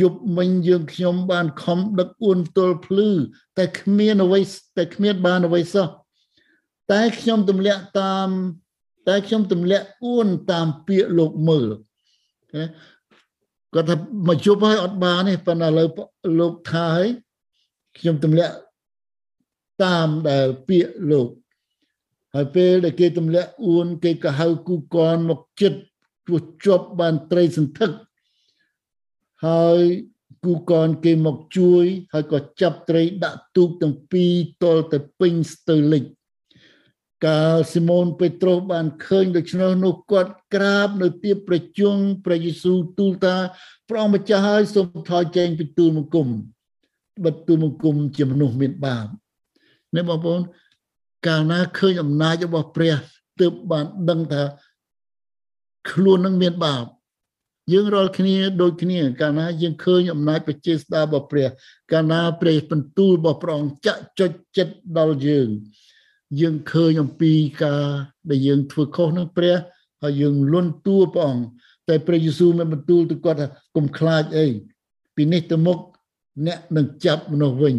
យប់មិញយើងខ្ញុំបានខំដឹកអួនទល់ភ្លឺតែគ្មានអ្វីតែគ្មានបានអ្វីសោះ តែខ្ញុំទម្លាក់តាមតែខ្ញុំទម្លាក់អួនតាមពាក្យលោកមើលគាត់ថាមកជប់ហើយអត់បានទេប៉ុន្តែឥឡូវលោកថាហើយខ្ញុំទម្លាក់តាមដែលពាក្យលោកហើយពេលដែលគេទម្លាក់អួនគេក៏ហៅគូកនមកចិត្តព្រោះជាប់បានត្រីសន្ធឹកហើយគូកនគេមកជួយហើយក៏ចាប់ត្រីដាក់ទូកទាំងពីរទល់តែពេញស្ទើលិច កាលស៊ីម៉ូនពេត្រុសបានឃើញដូច្នោះនោះគាត់ក្រាបនៅទីប្រជុំព្រះយេស៊ូវទូលថាព្រះអង្គម្ចាស់ហើយសូមថយចែងពីទូលបង្គំបិទទូលបង្គំជាមនុស្សមានបាបនេះបងប្អូនកាលណាឃើញអំណាចរបស់ព្រះទើបបានដឹងថាខ្លួននឹងមានបាបយើងរាល់គ្នាដូចគ្នាកាលណាយើងឃើញអំណាចបជាស្ដារបស់ព្រះកាលណាព្រះបន្ទូលរបស់ព្រះអង្គចាក់ចុចចិត្តដល់យើង យើងឃើញអំពីការដែលយើងធ្វើខុសនឹងព្រះហើយយើងលន់តួព្រះអង្គតែព្រះយេស៊ូវមានបន្ទូលទៅគាត់ថាកុំខ្លាចអីពីនេះទៅមុខអ្នកនឹងចាប់មនុស្សវិញ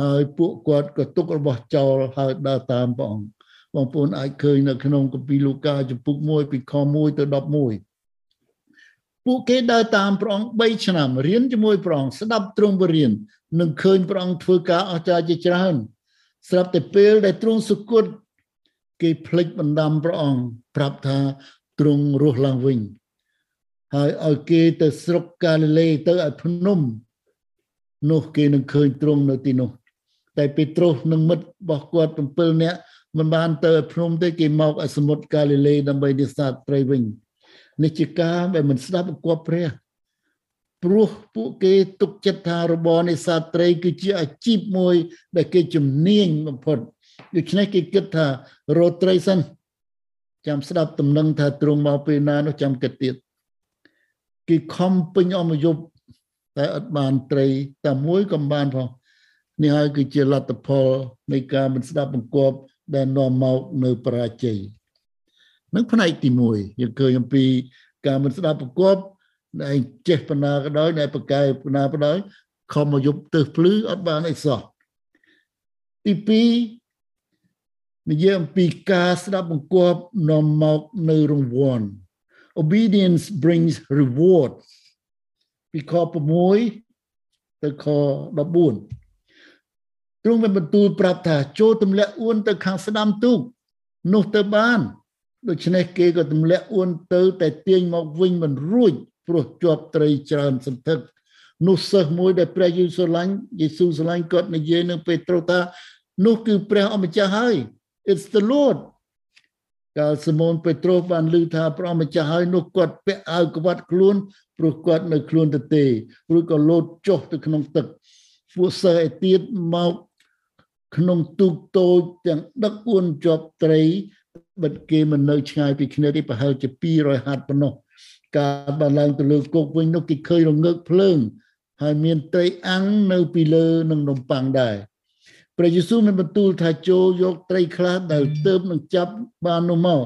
ហើយពួកគាត់ក៏ទុករបស់ចោលហើយដើរតាមព្រះអង្គបងប្អូនអាចឃើញនៅក្នុងគម្ពីរលូកាចំពុក1ពីខ1ទៅ11ពួកគេដើរតាមព្រះអង្គ3ឆ្នាំរៀនជាមួយព្រះអង្គស្ដាប់ទ្រង់បរៀននឹងឃើញព្រះអង្គធ្វើការអស្ចារ្យជាច្រើន ស្រាប់តែពេលដែលទ្រង់សុគតគេភ្លេចបណ្ដាំព្រះអង្គប្រាប់ថាទ្រង់រស់ឡើងវិញហើយឲ្យគេទៅស្រុកកាលីលេទៅឲ្យភ្នំនោះគេនឹងឃើញទ្រង់នៅទីនោះតែពេត្រុសនិងមិត្តរបស់គាត់7នាក់មិនបានទៅភ្នំទេគេមកឲ្យសមុទ្រកាលីលេដើម្បីនេសាទត្រីវិញនេះជាការដែលមិនស្ដាប់បង្គាប់ព្រះ ព្រោះពួកគេទុកចិត្តថារបរនេសាទត្រី គឺជាអាជីពមួយ ដែលគេជំនាញបំផុតដូច្នេះគេគិតថារត់ត្រីសិនចាំស្ដាប់ដំណឹងថាទ្រង់មកពេលណានោះចាំគិតទៀតគេខំពេញអមយប់តែអត់បានត្រីតែមួយក៏បានផងនេះហើយគឺជាលទ្ធផលនៃការមិនស្ដាប់បង្គាប់ដែលនាំមកនៅបរាជ័យនឹងផ្នែកទី1យើងឃើញអំពីការមិនស្ដាប់បង្គាប់ ដែលចេះបណ្ណាក៏ដោយដែលប្រកែបណ្ណាក៏ដោយខំមកយប់ទៅភ្លឺអត់បានអីសោះទី2និយាយអំពីការស្ដាប់បង្គាប់នាំមកនៅរង្វាន់ obedience brings reward ពីខ6ទៅខ14ទ្រង់បានបន្ទូលប្រាប់ថាចូលទម្លាក់អួនទៅខាងស្ដាំទូកនោះទៅបានដូច្នេះគេក៏ទម្លាក់អួនទៅតែទាញមកវិញមិនរួច ព្រោះជាប់ត្រីច្រើនសន្ធឹកនោះសិស្សមួយដែលព្រះយេស៊ូវឡាញ់យេស៊ូវស្រឡាញ់គាត់និយាយនឹងពេត្រុសថានោះគឺព្រះអម្ចាស់ហើយ it's the lord កាលស៊ីម៉ូនពេត្រុសបានឮថាព្រះអម្ចាស់ហើយនោះគាត់ពាក់អាវក្បាត់ខ្លួនព្រោះគាត់នៅខ្លួនទៅទេរួចក៏លោតចុះទៅក្នុងទឹកពួកសិស្សឯទៀតមកក្នុងទូកតូចទាំងដឹកអួនជាប់ត្រីបិទគេមិននៅឆ្ងាយពីគ្នាទេប្រហែលជា200ហាត់ប៉ុណ្ណោះ ការបានឡើងទៅលើគោកវិញនោះគេឃើញរងើកភ្លើង ហើយមានត្រីអាំងនៅពីលើនឹងនំប៉័ងដែរព្រះយេស៊ូវមានបន្ទូលថាចូលយកត្រីខ្លះដែលទៅបនឹងចាប់បាននោះមក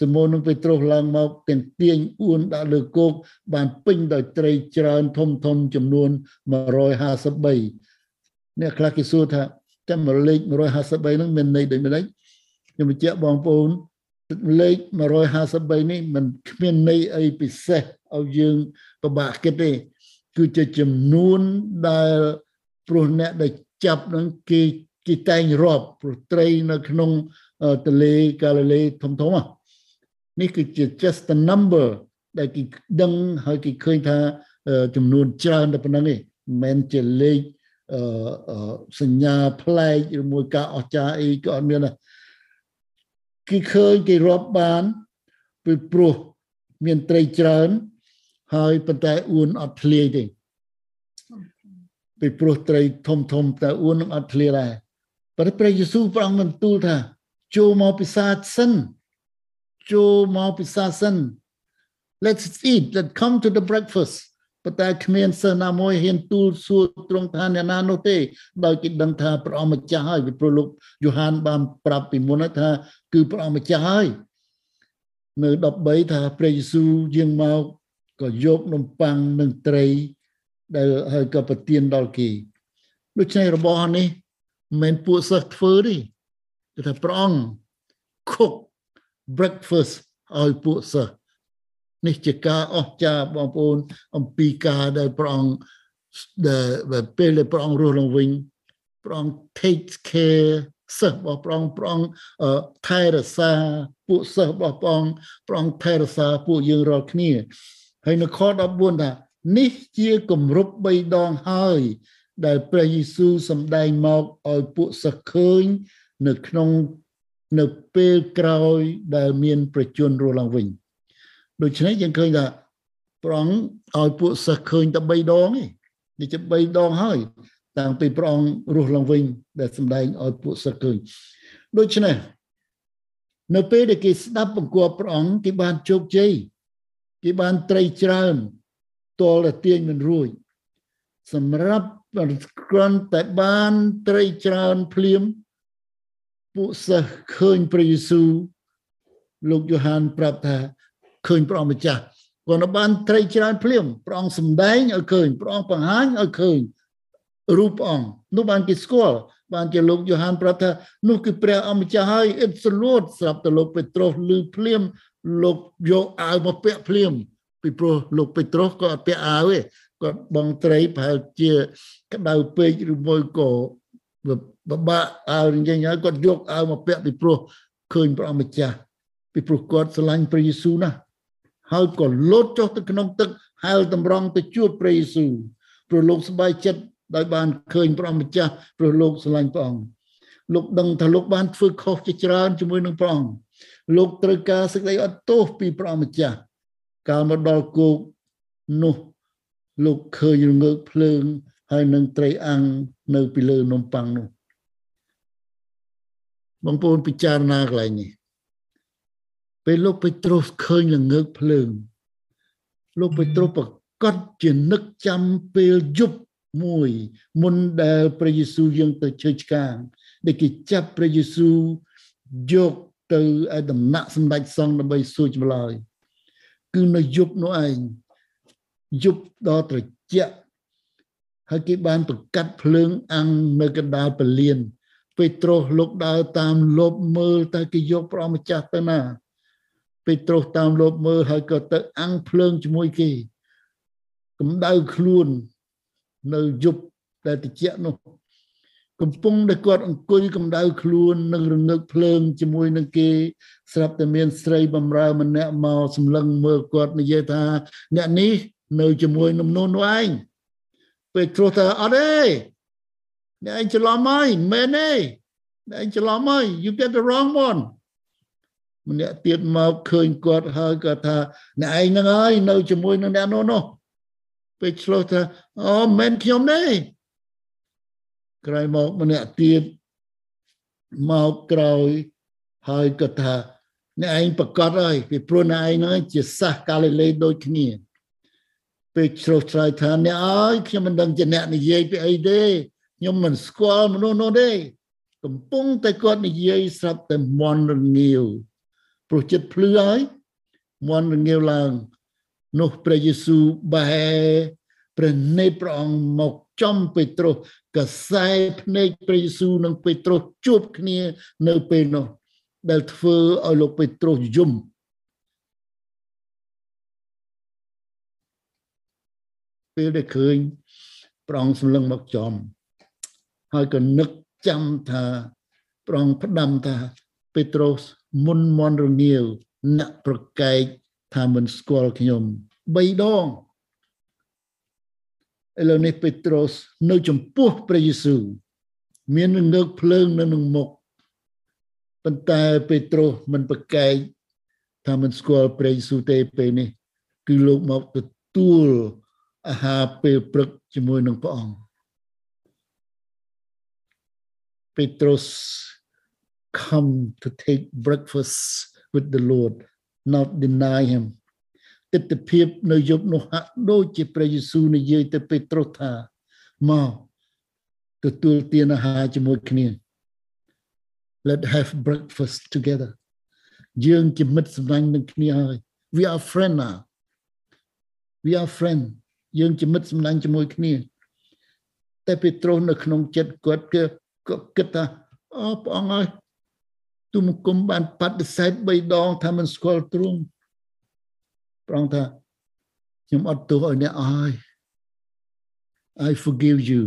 សមូននឹងពេត្រុសឡើងមកទាំងទាញអួនដាក់លើគោកបានពេញដោយត្រីច្រើនធំធំចំនួន153អ្នកខ្លះគេសួរថាចាំលេខ153ហ្នឹងមានន័យដូចម្ដេចខ្ញុំបញ្ជាក់បងប្អូន លេខ153នេះมันគ្មានន័យអីពិសេសឲ្យយើងពិបាកគិតទេគឺជាចំនួនដែលព្រោះអ្នកដែលចាប់នឹងគេគេតែងរាប់ព្រោះត្រីនៅក្នុងទលេកាលីលេធំធំនេះគឺជា just the number ដែលគេដឹងហើយគេឃើញថាចំនួនច្រើនតែប៉ុណ្្នឹងទេមិនមែនជាលេខសញ្ញាប្លែកឬមួយការអស្ចារ្យអីក៏អត់មានដែរ គេឃើញគេរាប់បានពីព្រោះមានត្រីច្រើន ហើយប៉ុន្តែអួនអត់ធ្លាយទេពីព្រោះត្រីធំធំតែអួននឹងអត់ធ្លាយដែរប៉ុន្តែព្រះយេស៊ូវព្រះអង្គបានទូលថាចូលមកពិសាសិនចូលមកពិសាសិន let's eat let's come to the breakfast ប៉ុន្តែគ្មានសិស្សណាមួយហ៊ានទូលសួរត្រង់ថាអ្នកណានោះទេដោយគេដឹងថាព្រះអង្គម្ចាស់ហើយពីព្រោះលោកយូហានបានប្រាប់ពីមុនថា គឺព្រះអង្គម្ចាស់ហើយនៅ13ថាព្រះយេស៊ូវយាងមកក៏យកនំប៉័ងនិងត្រី ដែលហើយក៏ប្រទានដល់គេដូច្នេះរបស់នេះមិនមែនពួកសិស្សធ្វើទេគឺថាព្រះអង្គ cook breakfast ឲ្យពួកសិស្ស នេះជាការអស្ចារ្យបងប្អូន អំពីការដែលព្រះអង្គដែលពេលដែលព្រះអង្គរស់ឡើងវិញព្រះអង្គ take care សិស្សរបស់ព្រះអង្គព្រះអង្គថែរក្សាពួកសិស្សរបស់ព្រះអង្គព្រះអង្គថែរក្សាពួកយើងរាល់គ្នាហើយនៅខ14ថានេះជាគម្រប់3ដងហើយ ដែលព្រះយេស៊ូវសម្ដែងមកឲ្យពួកសិស្សឃើញ នៅក្នុងនៅពេលក្រោយដែលមានប្រជជនរស់ឡើងវិញ ដូច្នេះយើងឃើញថាព្រះអង្គឲ្យពួកសិស្សឃើញតែ3ដងទេនេះជា3ដងហើយតាំងពីព្រះអង្គរស់ឡើងវិញ ដែលសម្ដែងឲ្យពួកសិស្សឃើញដូច្នេះនៅពេលដែលគេស្ដាប់បង្គាប់ព្រះអង្គគេបានជោគជ័យគេបានត្រីច្រើនតលតែទាញមិនរួចសម្រាប់គ្រាន់តែបានត្រីច្រើនភ្លាមពួកសិស្សឃើញព្រះយេស៊ូវលោកយ៉ូហានប្រាប់ថា ឃើញព្រះអង្គម្ចាស់គាត់បានត្រីច្រើនភ្លាមព្រះអង្គសម្ដែងឲ្យឃើញព្រះអង្គបង្ហាញឲ្យឃើញរូបព្រះអង្គនោះបានគេស្គាល់បានជាលោកយ៉ូហានប្រាប់ថានោះគឺព្រះអម្ចាស់ហើយអ៊ីបសលូតស្រាប់តែលោកពេត្រុសឮភ្លាមលោកយកអាវមកពាក់ភ្លាមពីព្រោះលោកពេត្រុសក៏អត់ពាក់អាវទេគាត់បងត្រីប្រហែលជាក្តៅពេកឬមួយក៏បបាក់អាវយ៉ាងហើយគាត់យកអាវមកពាក់ពីព្រោះឃើញព្រះអម្ចាស់ពីព្រោះគាត់ស្រឡាញ់ព្រះយេស៊ូវណាស់ ហើយក៏លោតចុះទៅក្នុងទឹកហែលតម្រង់ទៅជួបព្រះយេស៊ូវព្រោះលោកសប្បាយចិត្តដោយបានឃើញព្រះម្ចាស់ព្រោះលោកស្រឡាញ់ព្រះអង្គលោកដឹងថាលោកបានធ្វើខុសជាច្រើនជាមួយនឹងព្រះអង្គលោកត្រូវការសេចក្តីអត់ទោសពីព្រះម្ចាស់កាលមកដល់គោកនោះលោកឃើញរងើកភ្លើងហើយនឹងត្រីអាំងនៅពីលើនំប៉័ងនោះបងប្អូនពិចារណាកន្លែងនេះ ពេលលោកពេត្រុសឃើញល្ងើកភ្លើងលោកពេត្រុសប្រកាសជានឹកចាំពេលយប់មួយ មុនដែលព្រះយេស៊ូវយាងទៅជើឆ្កាងដែលគេចាប់ព្រះយេស៊ូវយកទៅឲ្យដំណាក់សម្ដេចសង្ឃដើម្បីសួរចម្លើយគឺនៅយប់នោះឯងយប់ដ៏ត្រជាក់ហើយគេបានប្រកាត់ភ្លើងអាំងនៅកណ្ដាលពលានពេត្រុសលោកដើរតាមលបមើលតែគេយកព្រះម្ចាស់ទៅណា ពេត្រុសតាមលបមើលហើយក៏ទៅអាំងភ្លើងជាមួយគេកម្ដៅខ្លួននៅយប់ដែលតិចនោះកំពុងដែលគាត់អង្គុយកម្ដៅខ្លួននឹងរងើកភ្លើងជាមួយនឹងគេ ស្រាប់តែមានស្រីបំរើម្នាក់មកសម្លឹងមើលគាត់និយាយថាអ្នកនេះនៅជាមួយនឹងនោះនោះឯងពេលត្រួសថាអត់ទេអ្នកឯងច្រឡំហើយមែនទេអ្នកឯងច្រឡំហើយ you get the wrong one ម្នាក់ទៀតមកឃើញគាត់ហើយគាត់ថាអ្នកឯងហ្នឹងហើយនៅជាមួយនឹងអ្នកនោះនោះពេលឆ្លោះថាអូមិនខ្ញុំទេក្រោយមកម្នាក់ទៀតមកក្រោយហើយក៏ថាអ្នកឯងប្រកាសហើយពីព្រោះអ្នកឯងហ្នឹងជាសាសកាលីលេដូចគ្នាពេលឆ្លោះឆ្លើយថាអ្នកអើយខ្ញុំមិនដឹងជាអ្នកនិយាយពីអីទេខ្ញុំមិនស្គាល់មនុស្សនោះទេកំពុងតែគាត់និយាយស្រាប់តែមន់រងាវ ព្រោះចិត្តភ្លឺហើយមន់រងាវឡើង នោះព្រះយេស៊ូវបែព្រះនេតព្រះអង្គមកចំពេត្រុសកសែភ្នែកព្រះយេស៊ូវនិងពេត្រុសជួបគ្នានៅពេលនោះដែលធ្វើឲ្យលោកពេត្រុសយំពេលដែលឃើញព្រះអង្គសម្លឹងមកចំហើយក៏នឹកចាំថាព្រះអង្គផ្ដាំថាពេត្រុស មុនមន់រងាវអ្នកប្រកែកថាមិនស្គាល់ខ្ញុំ3ដងឥឡូវនេះពេត្រុសនៅចំពោះព្រះយេស៊ូវមានងើកភ្លើងនៅនឹងមុខប៉ុន្តែពេត្រុសមិនប្រកែកថាមិនស្គាល់ព្រះយេស៊ូវទេពេលនេះ គឺលោកមកទទួលអាហារពេលព្រឹកជាមួយនឹងព្រះអង្គ Petrus come to take breakfast with the Lord not deny him ទស្សនភាពនៅយប់នោះហាក់ដូចជាព្រះយេស៊ូវនិយាយទៅពេត្រុសថាមកទទួលទានអាហារជាមួយគ្នា let have breakfast together យើងជាមិត្តសម្លាញ់នឹងគ្នាហើយ we are friend now we are friend យើងជាមិត្តសម្លាញ់ជាមួយគ្នា តែពេត្រុសនៅក្នុងចិត្តគាត់គឺក៏គិតថាអូព្រះអង្គអើយ ទុំគុំបានបដិសេធ3ដងថាមិនស្គាល់ទ្រង់ព្រះអង្គថាខ្ញុំអត់ទោសឲ្យអ្នកអើយ I forgive you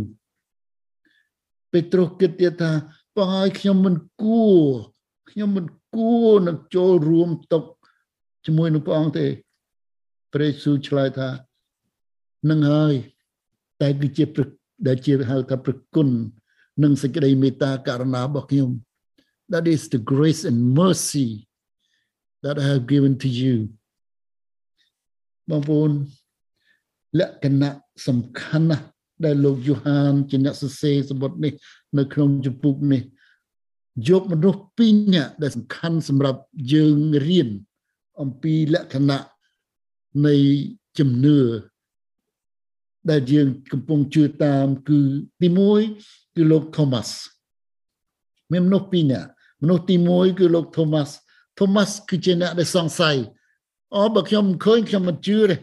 ពេត្រុសគិតទៀតថាព្រះហើយខ្ញុំមិនគួរខ្ញុំមិនគួរនឹងចូលរួមទុកជាមួយនឹងព្រះអង្គទេព្រះយេស៊ូវឆ្លើយថានឹងហើយតែគឺជាដែលជាហៅថាប្រគុណនិងសេចក្តីមេត្តាករុណារបស់ខ្ញុំ that is the grace and mercy that I have given to you បងប្អូនលក្ខណៈសំខាន់ណាស់ដែលលោកយូហានជាអ្នកសរសេរសម្បត្តិនេះ នៅក្នុងជំពូកនេះយកមនុស្សពីរនាក់ដែលសំខាន់សម្រាប់យើងរៀនអំពីលក្ខណៈនៃជំនឿដែលយើងកំពុងជឿតាម គឺទី1គឺលោក Thomas មានមនុស្សពីរនាក់ មនុស្សទី1គឺលោក Thomas Thomas គឺជាអ្នកដែលសង្ស័យអូបើខ្ញុំមិនឃើញខ្ញុំមិនជឿទេ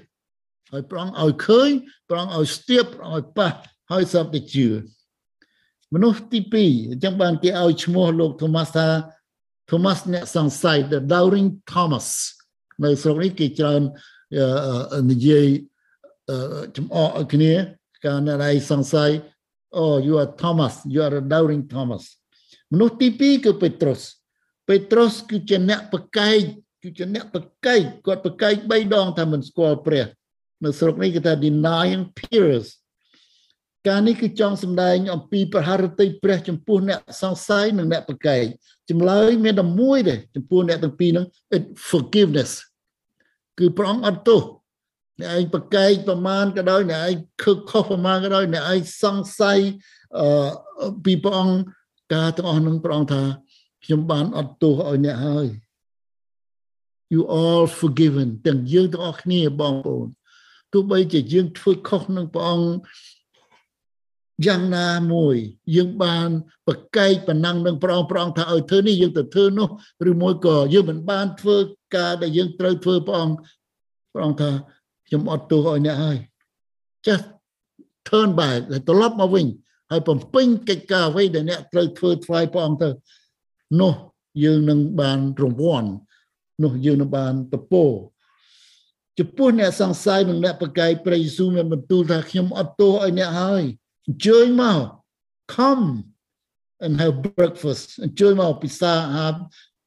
ហើយប្រងឲ្យឃើញប្រងឲ្យស្ទាបប្រងឲ្យប៉ះហើយសពតែជឿមនុស្សទី2អញ្ចឹងបានគេឲ្យឈ្មោះលោក Thomas ថា Thomas អ្នកសង្ស័យ the doubting Thomas នៅស្រុកនេះគេច្រើននិយាយចំអកឲ្យគ្នាកាលណាឯងសង្ស័យអូ you are Thomas you are a doubting Thomas មនុស្សទី2គឺពេត្រុសពេត្រុសគឺជាអ្នកប្រកែកគឺជាអ្នកប្រកែកគាត់ប្រកែក3ដងថាមិនស្គាល់ព្រះនៅស្រុកនេះគេថា denying peers ការនេះគឺចង់សម្ដែងអំពីប្រហារតីព្រះចំពោះអ្នកសង្ស័យនិងអ្នកប្រកែកចម្លើយមានតែមួយទេចំពោះអ្នកទាំងពីរហ្នឹង it forgiveness គឺព្រះអង្គអត់ទោសអ្នកឯងប្រកែកប្រមាណក៏ដោយអ្នកឯងខឹកខុសប្រមាណក៏ដោយអ្នកឯងសង្ស័យអឺពីព្រះអង្គ ការទាំងអស់នឹងព្រះអង្គថាខ្ញុំបានអត់ទោសឲ្យអ្នកហើយ you all forgiven ទាំងយើងទាំងអស់គ្នាបងប្អូនទោះបីជាយើងធ្វើខុសនឹងព្រះអង្គយ៉ាងណាមួយ យើងបានប្រកែកប៉ុណ្ណឹងនឹងប្រងប្រងថាឲ្យធ្វើនេះយើងទៅធ្វើនោះឬមួយក៏យើងមិនបានធ្វើការដែលយើងត្រូវធ្វើព្រះអង្គព្រះអង្គថាខ្ញុំអត់ទោសឲ្យអ្នកហើយ just turn back ត្រឡប់មកវិញ ហើយបំពេញកិច្ចការអ្វីដែលអ្នកត្រូវធ្វើថ្វាយព្រះអង្គទៅនោះយើងនឹងបានរង្វាន់នោះយើងនឹងបានពពោចំពោះអ្នកសង្ស័យនិងអ្នកប្រកែកព្រះយេស៊ូវមានបន្ទូលថាខ្ញុំអត់ទោសឲ្យអ្នកហើយអញ្ជើញមក come and have breakfast អញ្ជើញមកពិសាអាហារ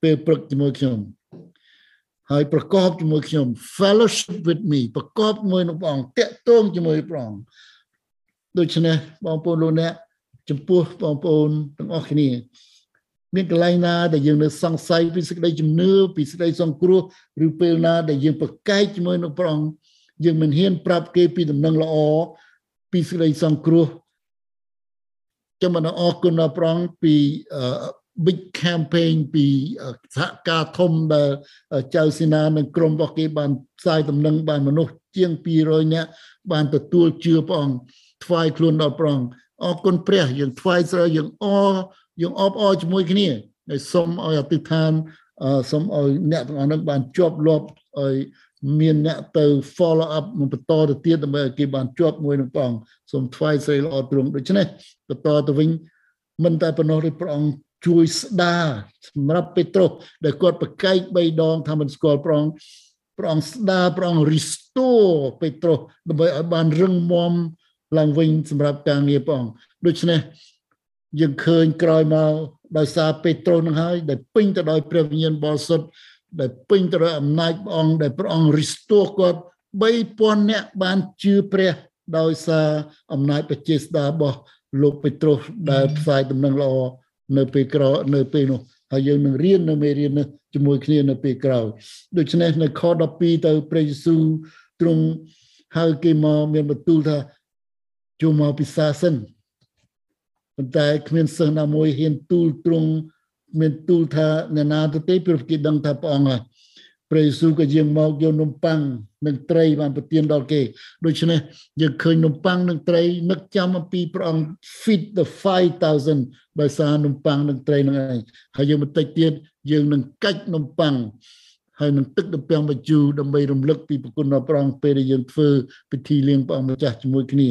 ពេលព្រឹកជាមួយខ្ញុំហើយប្រកបជាមួយខ្ញុំ fellowship with me ប្រកបជាមួយនឹងព្រះអង្គតាក់ទងជាមួយព្រះអង្គ ដូច្នេះបងប្អូនលោកអ្នកចំពោះបងប្អូនទាំងអស់គ្នា មានកន្លែងណាដែលយើងនៅសង្ស័យពីសេចក្តីជំនឿពីសេចក្តីសង្គ្រោះឬពេលណាដែលយើងប្រកែកជាមួយនឹងព្រះអង្គយើងមិនហ៊ានប្រាប់គេពីដំណឹងល្អពីសេចក្តីសង្គ្រោះចាំមិនអរគុណដល់ព្រះអង្គពី big campaign ពីសហការធំដែលចៅសេនានិងក្រុមរបស់គេបានផ្សាយដំណឹងបានមនុស្សជាង200នាក់បានទទួលជឿព្រះអង្គ ថ្វាយខ្លួនដល់ព្រះអង្គអរគុណព្រះយើងថ្វាយស្រើយើងអរយើងអបអរជាមួយគ្នាហើយសូមឲ្យអធិដ្ឋានសូមឲ្យអ្នកទាំងអស់នោះបានជាប់លាប់ឲ្យមានអ្នកទៅ follow up នឹងបន្តទៅទៀតដើម្បីឲ្យគេបានជាប់មួយនឹងព្រះអង្គសូមថ្វាយស្រីល្អទ្រង់ដូច្នេះបន្តទៅវិញមិនតែប៉ុណ្ណោះទេព្រះអង្គជួយស្ដារសម្រាប់ពេត្រុសដែលគាត់ប្រកែក3ដងថាមិនស្គាល់ព្រះអង្គព្រះអង្គស្ដារព្រះអង្គ restore ពេត្រុសដើម្បីឲ្យបានរឹងមាំ ឡើងវិញសម្រាប់ការងារព្រះអង្គដូច្នេះយើងឃើញក្រោយមកដោយសារពេត្រុសនឹងហើយដែលពេញទៅដោយព្រះវិញ្ញាណបរិសុទ្ធដែលពេញទៅដោយអំណាចព្រះអង្គដែលព្រះអង្គ restore គាត់3000នាក់បានជឿព្រះដោយសារអំណាចបជាស្ដារបស់លោកពេត្រុសដែលផ្សាយដំណឹងល្អនៅពេលក្រោយនៅពេលនោះហើយយើងនឹងរៀននៅមេរៀននេះជាមួយគ្នានៅពេលក្រោយដូច្នេះនៅខ12ទៅព្រះយេស៊ូវទ្រង់ហៅគេមកមានបន្ទូលថា ចូលមកពិសាសិនប៉ុន្តែគ្មានសិស្សណាមួយហ៊ានទូលទ្រង់មានទូលថាអ្នកណាទៅទេព្រោះគេដឹងថាព្រះអង្គព្រះយេស៊ូវក៏យាងមកយកនំប៉័ងនិងត្រីបានប្រទានដល់គេដូច្នេះយើងឃើញនំប៉័ងនិងត្រីនឹកចាំអំពីព្រះអង្គ feed the 5000ដោយសារនំប៉័ងនិងត្រីនឹងឯងហើយយើងបន្តិចទៀតយើងនឹងកាច់នំប៉័ង ហើយនឹងទឹកដំពាំងបញ្ជូដើម្បីរំលឹកពីប្រគុណដល់ព្រះអង្គពេលដែលយើងធ្វើពិធីលៀងព្រះអង្គម្ចាស់ជាមួយគ្នា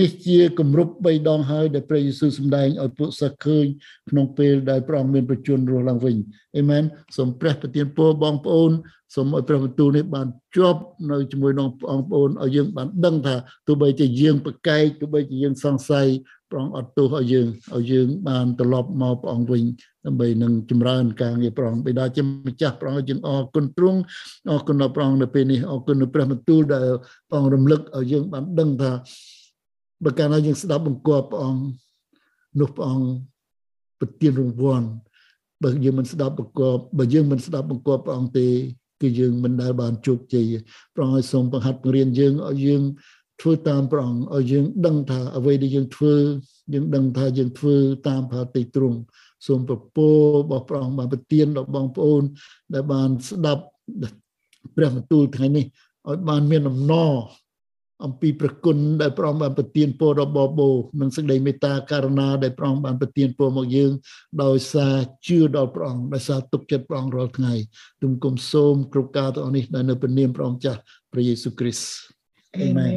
នេះជាគម្រប់3ដងហើយដែលព្រះយេស៊ូវសម្ដែងឲ្យពួកសិស្សឃើញក្នុងពេលដែលព្រះអង្គមានប្រជញ្ញរស់ឡើងវិញអេមែនសូមព្រះប្រទានពរបងប្អូនសូមឲ្យព្រះបន្ទូលនេះបានជាប់នៅជាមួយនឹងបងប្អូនឲ្យយើងបានដឹងថាទោះបីជាយើងប្រកែកទោះបីជាយើងសង្ស័យ ព្រះអង្គអត់ទោសឲ្យយើងឲ្យយើងបានត្រឡប់មកព្រះអង្គវិញដើម្បីនឹងចម្រើនការងារព្រះអង្គបិតាជាម្ចាស់ព្រះអង្គយើងអរគុណទ្រង់អរគុណដល់ព្រះអង្គនៅពេលនេះអរគុណដល់ព្រះបន្ទូលដែលព្រះអង្គរំលឹកឲ្យយើងបានដឹងថាបើកាលណាយើងស្ដាប់បង្គាប់ព្រះអង្គនោះព្រះអង្គប្រទានរង្វាន់បើយើងមិនស្ដាប់បង្គាប់បើយើងមិនស្ដាប់បង្គាប់ព្រះអង្គទេគឺយើងមិនដែលបានជោគជ័យព្រះអង្គឲ្យសូមបង្ហាត់បង្រៀនយើងឲ្យយើង ធ្វើតាមព្រះអង្គឲ្យយើងដឹងថាអ្វីដែលយើងធ្វើយើងដឹងថាយើងធ្វើតាមផាតិទ្រង់សូមប្រពោរបស់ព្រះអង្គបានប្រទានដល់បងប្អូន ដែលបានស្ដាប់ព្រះបន្ទូលថ្ងៃនេះឲ្យបានមានអំណរអំពីប្រគុណដែលព្រះអង្គបានប្រទានពរដល់បបោនិងសេចក្តីមេត្តាករណាដែលព្រះអង្គបានប្រទានពរមកយើង ដោយសារជឿដល់ព្រះអង្គដោយសារទុកចិត្តព្រះអង្គរាល់ថ្ងៃទុំគុំសូមគ្រប់ការទាំងអស់នេះដែលនៅព្រះនាមព្រះអង្គចាស់ព្រះយេស៊ូវគ្រីស្ទ អាមែន